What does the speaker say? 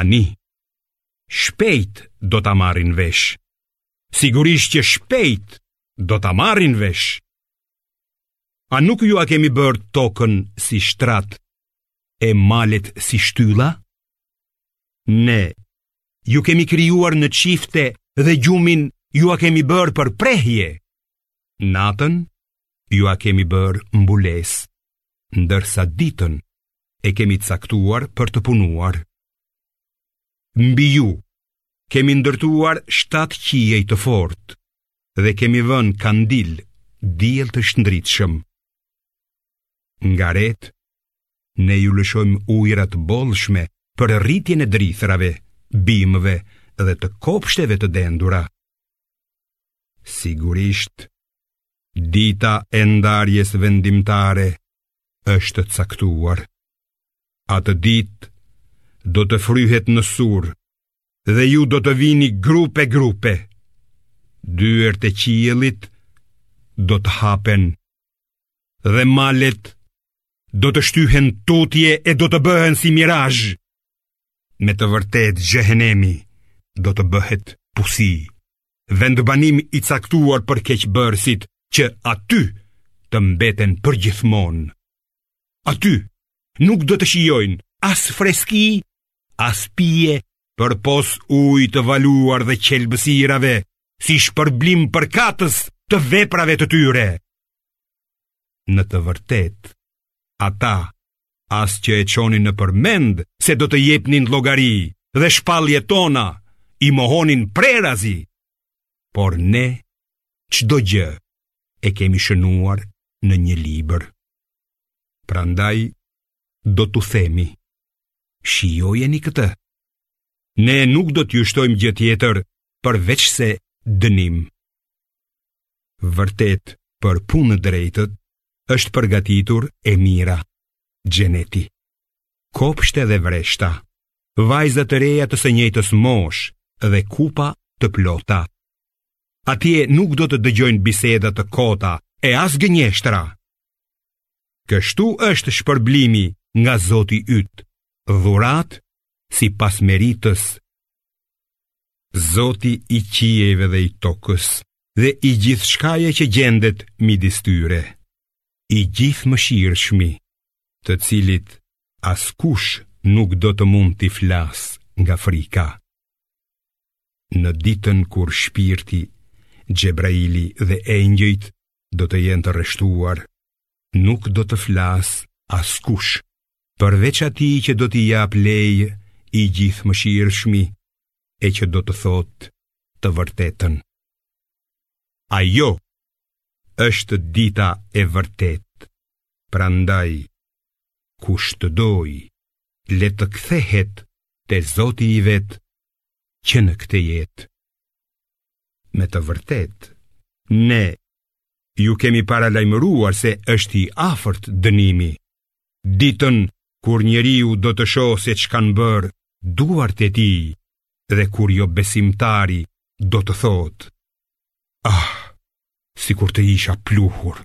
Ani. Shpejt do ta marrin vesh. Sigurisht që shpejt do ta marrin vesh. A nuk jua kemi bërë tokën si shtrat e malet si shtylla? Ne, ju kemi krijuar në çifte dhe gjumin jua kemi bërë për prehje. Natën, jua kemi bërë mbulesë, ndërsa ditën e kemi caktuar për të punuar. Mbi ju, kemi ndërtuar shtatë qiej të fortë dhe kemi vënë kandil diell të shndritshëm. Nga retë, ne ju lëshojmë ujëra të bollshme për rritjen e drithërave, bimëve dhe të kopshteve të dendura. Sigurisht, dita e ndarjes vendimtare është caktuar. Atë ditë do të fryhet në sur dhe ju do të vini grupe grupe. Dyert e qiellit do të hapen dhe malet do të shtyhen tutje e do të bëhen si mirazh. Me të vërtetë xhehenemi do të bëhet pusi, vendbanim i caktuar për keqbërësit që aty të mbeten përgjithmonë. Aty nuk do të shijojnë as freski, as pije, përpos ujit të valuar dhe qelbësirave, si shpërblim përkatës të veprave të tyre. Në të vërtetë, ata as që e çonin nëpër mend se do të jepnin llogari dhe shpalljet tona i mohonin prerazi, por ne çdo gjë e kemi shënuar në një libër. Prandaj do t'u themi, shijojeni këtë, ne nuk do t'ju shtojmë gjë tjetër përveçse dënim. Vërtet për punëdrejtët, është përgatitur e mira, xheneti. Kopshte dhe vreshta, vajza të reja të së njëjtës moshë dhe kupa të plota. Atje nuk do të dëgjojnë biseda të kota e as gënjeshtra. Kështu është shpërblimi nga Zoti yt, dhuratë sipas meritës. Zoti i qiejve dhe i tokës dhe i gjithçkaje që gjendet midis tyre, i Gjithëmëshirshmi, të cilit askush nuk do të mund t'i flasë nga frika. Në ditën kur shpirti, Xhebraili dhe engjëjt do të jenë të rreshtuar, nuk do të flasë askush, përveç atij që do t'i japë leje i Gjithëmëshirshmi, e që do të thotë të vërtetën. Ajo është dita e vërtetë, prandaj, kush të dojë, le të kthehet te Zoti i vet që në këtë jetë. Me të vërtetë, ne ju kemi paralajmëruar se është i afërt dënimi, Ditën kur njeriu do të shohë se ç'kanë bërë duart e tij dhe kur jobesimtari do të thotë: Ah, sikur të isha pluhur.